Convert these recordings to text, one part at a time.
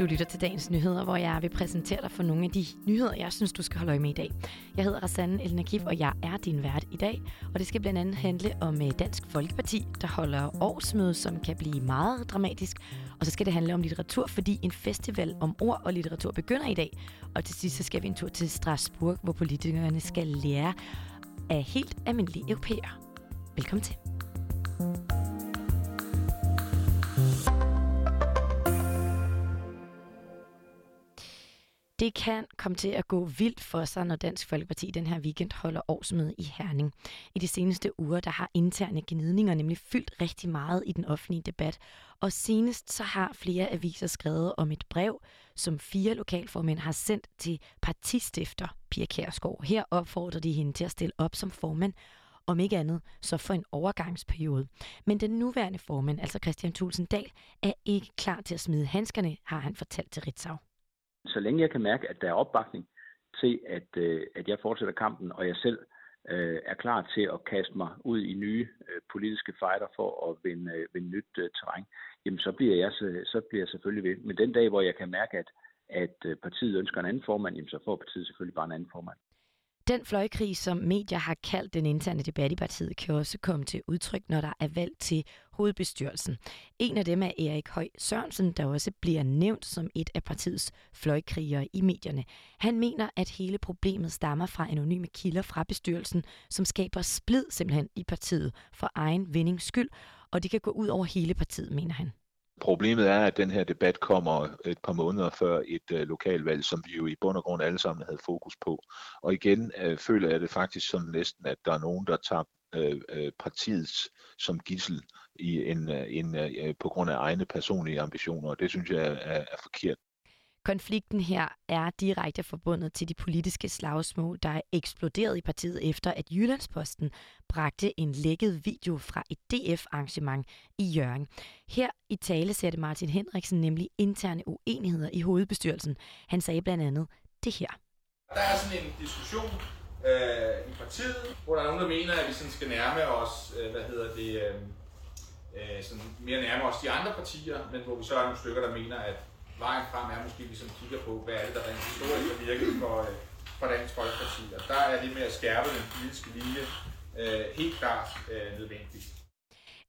Du lytter til dagens nyheder, hvor jeg vil præsentere dig for nogle af de nyheder, jeg synes, du skal holde øje med i dag. Jeg hedder Rassanne Elna Kip, og jeg er din vært i dag. Og det skal blandt andet handle om øh, Dansk Folkeparti, der holder årsmøde, som kan blive meget dramatisk. Og så skal det handle om litteratur, fordi en festival om ord og litteratur begynder i dag. Og til sidst så skal vi en tur til Strasbourg, hvor politikerne skal lære af helt almindelige europæer. Velkommen til. Det kan komme til at gå vildt for sig, når Dansk Folkeparti den her weekend holder årsmøde i Herning. I de seneste uger der har interne gnidninger nemlig fyldt rigtig meget i den offentlige debat. Og senest så har flere aviser skrevet om et brev, som fire lokalformænd har sendt til partistifter Pia Kærsgaard. Her opfordrer de hende til at stille op som formand om ikke andet, så for en overgangsperiode. Men den nuværende formand, altså Christian Tulsendal, er ikke klar til at smide handskerne, har han fortalt til Ritzau. Så længe jeg kan mærke, at der er opbakning til, at, øh, at jeg fortsætter kampen, og jeg selv øh, er klar til at kaste mig ud i nye øh, politiske fighter for at vinde, øh, vinde nyt øh, terræn, jamen så bliver, jeg, så, så bliver jeg selvfølgelig ved. Men den dag, hvor jeg kan mærke, at, at øh, partiet ønsker en anden formand, jamen så får partiet selvfølgelig bare en anden formand. Den fløjkrig, som medier har kaldt den interne debat i partiet, kan også komme til udtryk, når der er valg til hovedbestyrelsen. En af dem er Erik Høj Sørensen, der også bliver nævnt som et af partiets fløjkrigere i medierne. Han mener, at hele problemet stammer fra anonyme kilder fra bestyrelsen, som skaber splid simpelthen i partiet for egen vindings skyld, og det kan gå ud over hele partiet, mener han. Problemet er, at den her debat kommer et par måneder før et øh, lokalvalg, som vi jo i bund og grund alle sammen havde fokus på. Og igen øh, føler jeg det faktisk sådan næsten, at der er nogen, der tager øh, øh partiets som gissel i en, øh, en, øh, på grund af egne personlige ambitioner, og det synes jeg er, er forkert. Konflikten her er direkte forbundet til de politiske slagsmål, der er eksploderet i partiet efter, at Jyllandsposten bragte en lækket video fra et DF-arrangement i Jørgen. Her i tale satte Martin Henriksen nemlig interne uenigheder i hovedbestyrelsen. Han sagde blandt andet det her. Der er sådan en diskussion øh, i partiet, hvor der er nogen, der mener, at vi sådan skal nærme os, øh, hvad hedder det, øh, øh sådan mere nærme os de andre partier, men hvor vi så er nogle stykker, der mener, at vejen frem er måske, at vi sådan kigger på, hvad er det, der rent historisk har virket for, øh, for Dansk Folkeparti. Og der er det med at skærpe den politiske linje øh, helt klart øh, nødvendigt.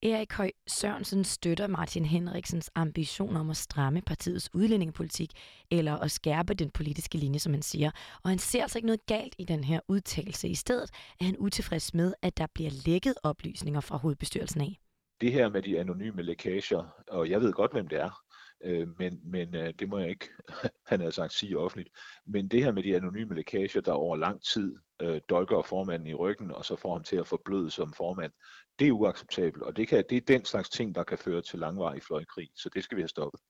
Erik Høj Sørensen støtter Martin Henriksens ambition om at stramme partiets udlændingepolitik eller at skærpe den politiske linje, som han siger. Og han ser altså ikke noget galt i den her udtalelse. I stedet er han utilfreds med, at der bliver lækket oplysninger fra hovedbestyrelsen af. Det her med de anonyme lækager, og jeg ved godt, hvem det er, øh, men, men øh, det må jeg ikke, han har sagt, sige offentligt. Men det her med de anonyme lækager, der over lang tid øh, dolker formanden i ryggen, og så får ham til at forbløde som formand, det er uacceptabelt, og det, kan, det er den slags ting, der kan føre til langvarig fløjkrig, så det skal vi have stoppet.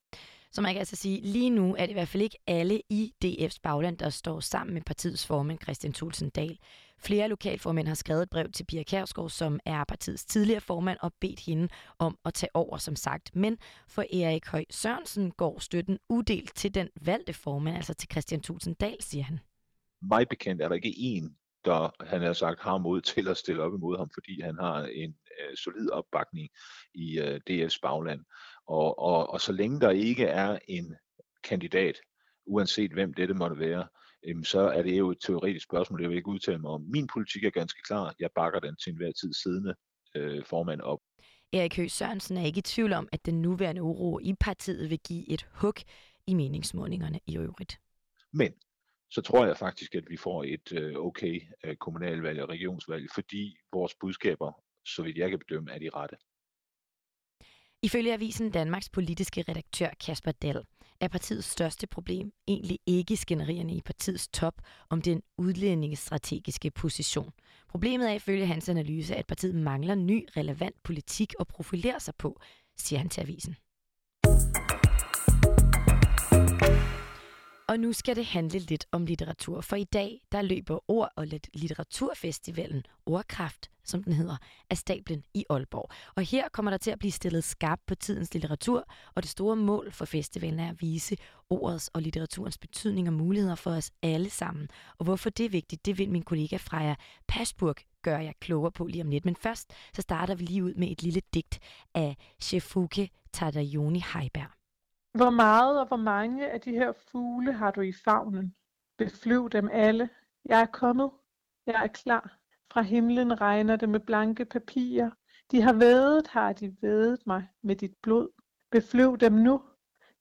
Så man kan altså sige, lige nu er det i hvert fald ikke alle i DF's bagland, der står sammen med partiets formand Christian Thulsen Dahl. Flere lokalformænd har skrevet et brev til Pia Kærsgaard, som er partiets tidligere formand, og bedt hende om at tage over, som sagt. Men for Erik Høj Sørensen går støtten uddelt til den valgte formand, altså til Christian Tulsendal, siger han. Mig bekendt er der ikke en, der han har sagt har mod til at stille op imod ham, fordi han har en øh, solid opbakning i øh, DF's bagland. Og, og, og så længe der ikke er en kandidat, uanset hvem dette måtte være, øhm, så er det jo et teoretisk spørgsmål, jeg vil ikke udtale mig om. Min politik er ganske klar. Jeg bakker den til enhver tid siddende øh, formand op. Erik Høgh Sørensen er ikke i tvivl om, at den nuværende uro i partiet vil give et hug i meningsmålingerne i øvrigt. Men så tror jeg faktisk, at vi får et øh, okay øh, kommunalvalg og regionsvalg, fordi vores budskaber, så vidt jeg kan bedømme, er de rette. Ifølge avisen Danmarks politiske redaktør Kasper Dahl er partiets største problem egentlig ikke skænderierne i partiets top om den udlændingestrategiske position. Problemet er ifølge hans analyse, at partiet mangler ny relevant politik at profilere sig på, siger han til avisen. Og nu skal det handle lidt om litteratur, for i dag der løber Ord- og Litteraturfestivalen Ordkraft, som den hedder, af stablen i Aalborg. Og her kommer der til at blive stillet skarpt på tidens litteratur, og det store mål for festivalen er at vise ordets og litteraturens betydning og muligheder for os alle sammen. Og hvorfor det er vigtigt, det vil min kollega Freja Pasburg gøre jer klogere på lige om lidt. Men først så starter vi lige ud med et lille digt af Shefuke Tadayoni Heiberg. Hvor meget og hvor mange af de her fugle har du i favnen? Beflyv dem alle. Jeg er kommet. Jeg er klar. Fra himlen regner det med blanke papirer. De har vædet, har de vædet mig med dit blod. Beflyv dem nu.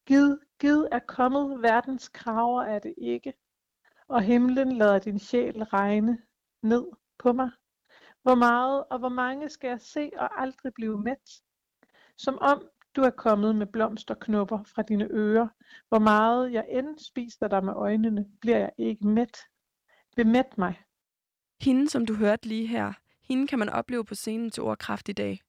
Gid, gid er kommet, verdens kraver er det ikke. Og himlen lader din sjæl regne ned på mig. Hvor meget og hvor mange skal jeg se og aldrig blive mæt? Som om du er kommet med blomsterknopper fra dine ører. Hvor meget jeg end spiser dig med øjnene, bliver jeg ikke mæt. Bemæt mig. Hende, som du hørte lige her, hende kan man opleve på scenen til Ordkraft i dag.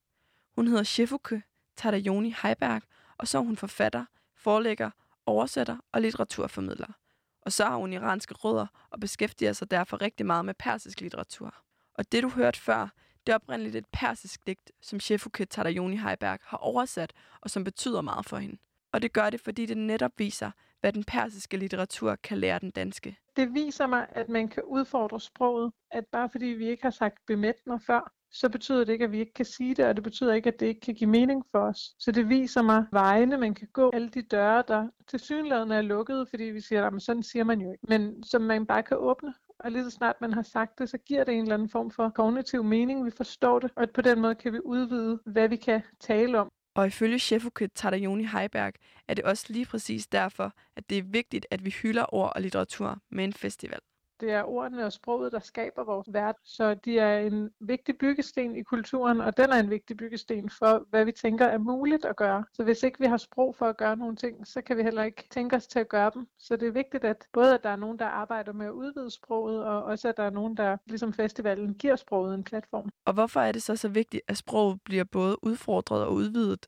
Hun hedder Shefuke Tadayoni Heiberg, og så er hun forfatter, forlægger, oversætter og litteraturformidler. Og så har hun iranske rødder og beskæftiger sig derfor rigtig meget med persisk litteratur. Og det du hørte før, det er oprindeligt et persisk digt, som Shefuke Tadayoni Heiberg har oversat, og som betyder meget for hende. Og det gør det, fordi det netop viser, hvad den persiske litteratur kan lære den danske. Det viser mig, at man kan udfordre sproget, at bare fordi vi ikke har sagt bemætner før, så betyder det ikke, at vi ikke kan sige det, og det betyder ikke, at det ikke kan give mening for os. Så det viser mig vejene, man kan gå, alle de døre, der til synligheden er lukkede, fordi vi siger, at sådan siger man jo ikke, men som man bare kan åbne. Og lige så snart man har sagt det, så giver det en eller anden form for kognitiv mening, vi forstår det, og på den måde kan vi udvide, hvad vi kan tale om. Og ifølge Shefuke Tadayoni Heiberg er det også lige præcis derfor, at det er vigtigt, at vi hylder ord og litteratur med en festival. Det er ordene og sproget, der skaber vores verden. Så de er en vigtig byggesten i kulturen, og den er en vigtig byggesten for, hvad vi tænker er muligt at gøre. Så hvis ikke vi har sprog for at gøre nogle ting, så kan vi heller ikke tænke os til at gøre dem. Så det er vigtigt, at både at der er nogen, der arbejder med at udvide sproget, og også at der er nogen, der ligesom festivalen giver sproget en platform. Og hvorfor er det så så vigtigt, at sproget bliver både udfordret og udvidet?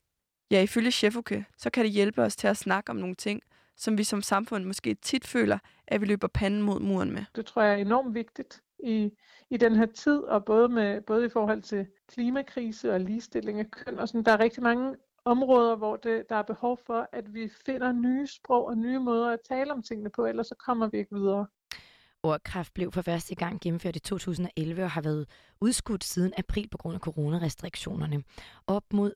Ja, ifølge Chefuke, så kan det hjælpe os til at snakke om nogle ting, som vi som samfund måske tit føler, at vi løber panden mod muren med. Det tror jeg er enormt vigtigt i, i den her tid, og både, med, både i forhold til klimakrise og ligestilling af køn. Og sådan, der er rigtig mange områder, hvor det, der er behov for, at vi finder nye sprog og nye måder at tale om tingene på, ellers så kommer vi ikke videre. Ordkraft blev for første gang gennemført i 2011 og har været udskudt siden april på grund af coronarestriktionerne. Op mod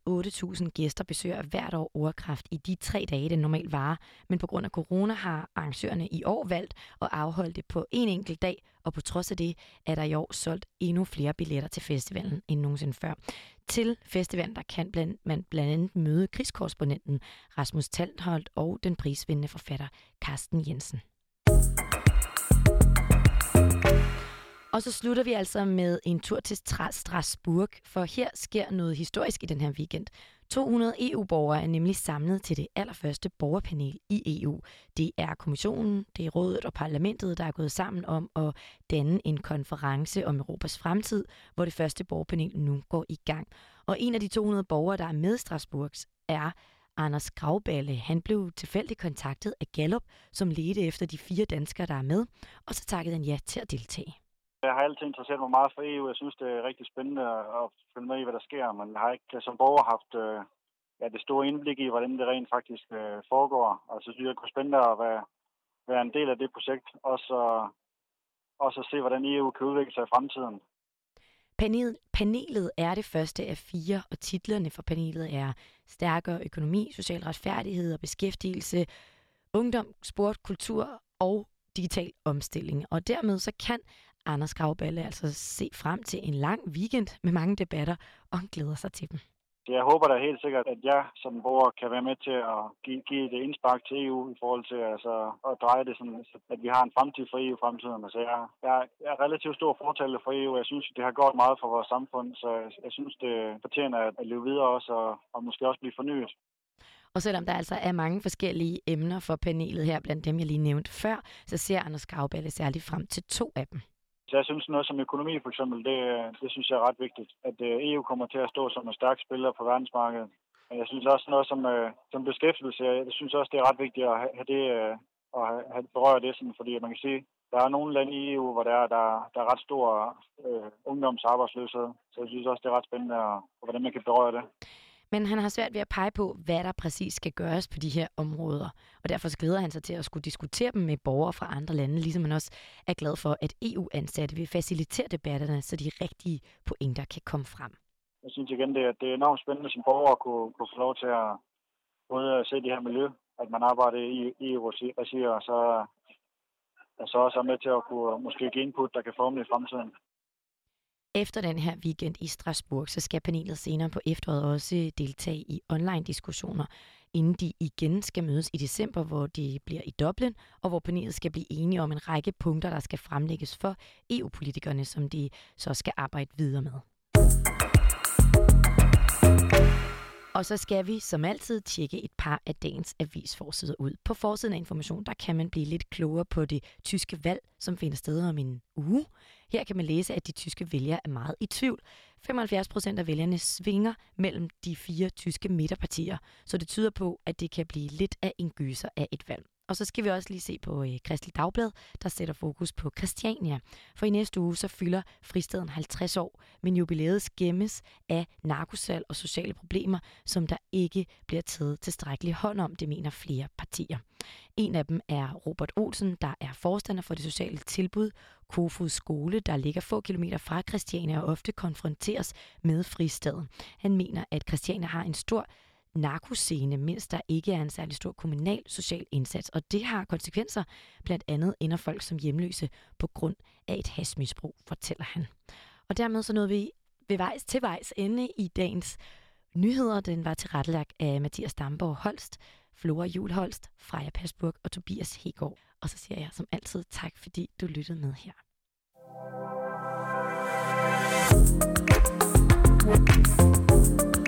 8.000 gæster besøger hvert år Ordkraft i de tre dage, den normalt varer, men på grund af corona har arrangørerne i år valgt at afholde det på en enkelt dag, og på trods af det er der i år solgt endnu flere billetter til festivalen end nogensinde før. Til festivalen der kan blandt, man blandt andet møde krigskorrespondenten Rasmus Taltholdt og den prisvindende forfatter Carsten Jensen. Og så slutter vi altså med en tur til Strasbourg, for her sker noget historisk i den her weekend. 200 EU-borgere er nemlig samlet til det allerførste borgerpanel i EU. Det er kommissionen, det er rådet og parlamentet, der er gået sammen om at danne en konference om Europas fremtid, hvor det første borgerpanel nu går i gang. Og en af de 200 borgere, der er med i Strasbourg, er Anders Gravballe. Han blev tilfældigt kontaktet af Gallup, som ledte efter de fire danskere, der er med, og så takkede han ja til at deltage. Jeg har altid interesseret mig meget for EU. Jeg synes, det er rigtig spændende at følge med i, hvad der sker. Men jeg har ikke som borger haft øh, ja, det store indblik i, hvordan det rent faktisk øh, foregår. Og så synes jeg, det kunne spændende at være, være en del af det projekt. Og så også at se, hvordan EU kan udvikle sig i fremtiden. Panelet, panelet er det første af fire, og titlerne for panelet er Stærkere økonomi, social retfærdighed og beskæftigelse, ungdom, sport, kultur og digital omstilling. Og dermed så kan Anders Gravballe altså se frem til en lang weekend med mange debatter, og han glæder sig til dem. Jeg håber da helt sikkert, at jeg som borger kan være med til at give, give det indspark til EU i forhold til altså, at dreje det sådan, at vi har en fremtid for EU i fremtiden. Altså, jeg, jeg, jeg er relativt stor fortaler for EU. Jeg synes, det har gjort meget for vores samfund, så jeg, jeg synes, det fortjener at leve videre også og, og måske også blive fornyet. Og selvom der altså er mange forskellige emner for panelet her, blandt dem jeg lige nævnte før, så ser Anders Gravballe særligt frem til to af dem. Så jeg synes noget som økonomi for eksempel, det, det synes jeg er ret vigtigt. At øh, EU kommer til at stå som en stærk spiller på verdensmarkedet. Men jeg synes også noget som, øh, som beskæftigelse, jeg synes også, det er ret vigtigt at have det, øh, og have, berøre det, sådan, fordi man kan sige, der er nogle lande i EU, hvor der er, der, der er ret stor øh, ungdomsarbejdsløshed. Så jeg synes også, det er ret spændende, og, hvordan man kan berøre det. Men han har svært ved at pege på, hvad der præcis skal gøres på de her områder. Og derfor glæder han sig til at skulle diskutere dem med borgere fra andre lande, ligesom han også er glad for, at EU-ansatte vil facilitere debatterne, så de rigtige pointer kan komme frem. Jeg synes igen, det er, det er enormt spændende som borger at kunne, kunne få lov til at både se det her miljø at man arbejder i EU-regi, og så, så også er med til at kunne måske give input, der kan forme i fremtiden. Efter den her weekend i Strasbourg, så skal panelet senere på efteråret også deltage i online-diskussioner, inden de igen skal mødes i december, hvor de bliver i Dublin, og hvor panelet skal blive enige om en række punkter, der skal fremlægges for EU-politikerne, som de så skal arbejde videre med. Og så skal vi som altid tjekke et par af dagens avisforsider ud. På forsiden af information, der kan man blive lidt klogere på det tyske valg, som finder sted om en uge. Her kan man læse, at de tyske vælgere er meget i tvivl. 75 procent af vælgerne svinger mellem de fire tyske midterpartier, så det tyder på, at det kan blive lidt af en gyser af et valg. Og så skal vi også lige se på øh, Kristelig Dagblad, der sætter fokus på Christiania. For i næste uge så fylder fristaden 50 år, men jubilæet skæmmes af narkosal og sociale problemer, som der ikke bliver taget tilstrækkelig hånd om, det mener flere partier. En af dem er Robert Olsen, der er forstander for det sociale tilbud Kofods skole, der ligger få kilometer fra Christiania og ofte konfronteres med fristaden. Han mener, at Christiania har en stor narkoscene, mens der ikke er en særlig stor kommunal social indsats. Og det har konsekvenser. Blandt andet ender folk som hjemløse på grund af et hasmisbrug, fortæller han. Og dermed så nåede vi ved vejs til vejs ende i dagens nyheder. Den var tilrettelagt af Mathias Damborg Holst, Flora Jul Holst, Freja Pasburg og Tobias Hegård. Og så siger jeg som altid tak, fordi du lyttede med her. thank you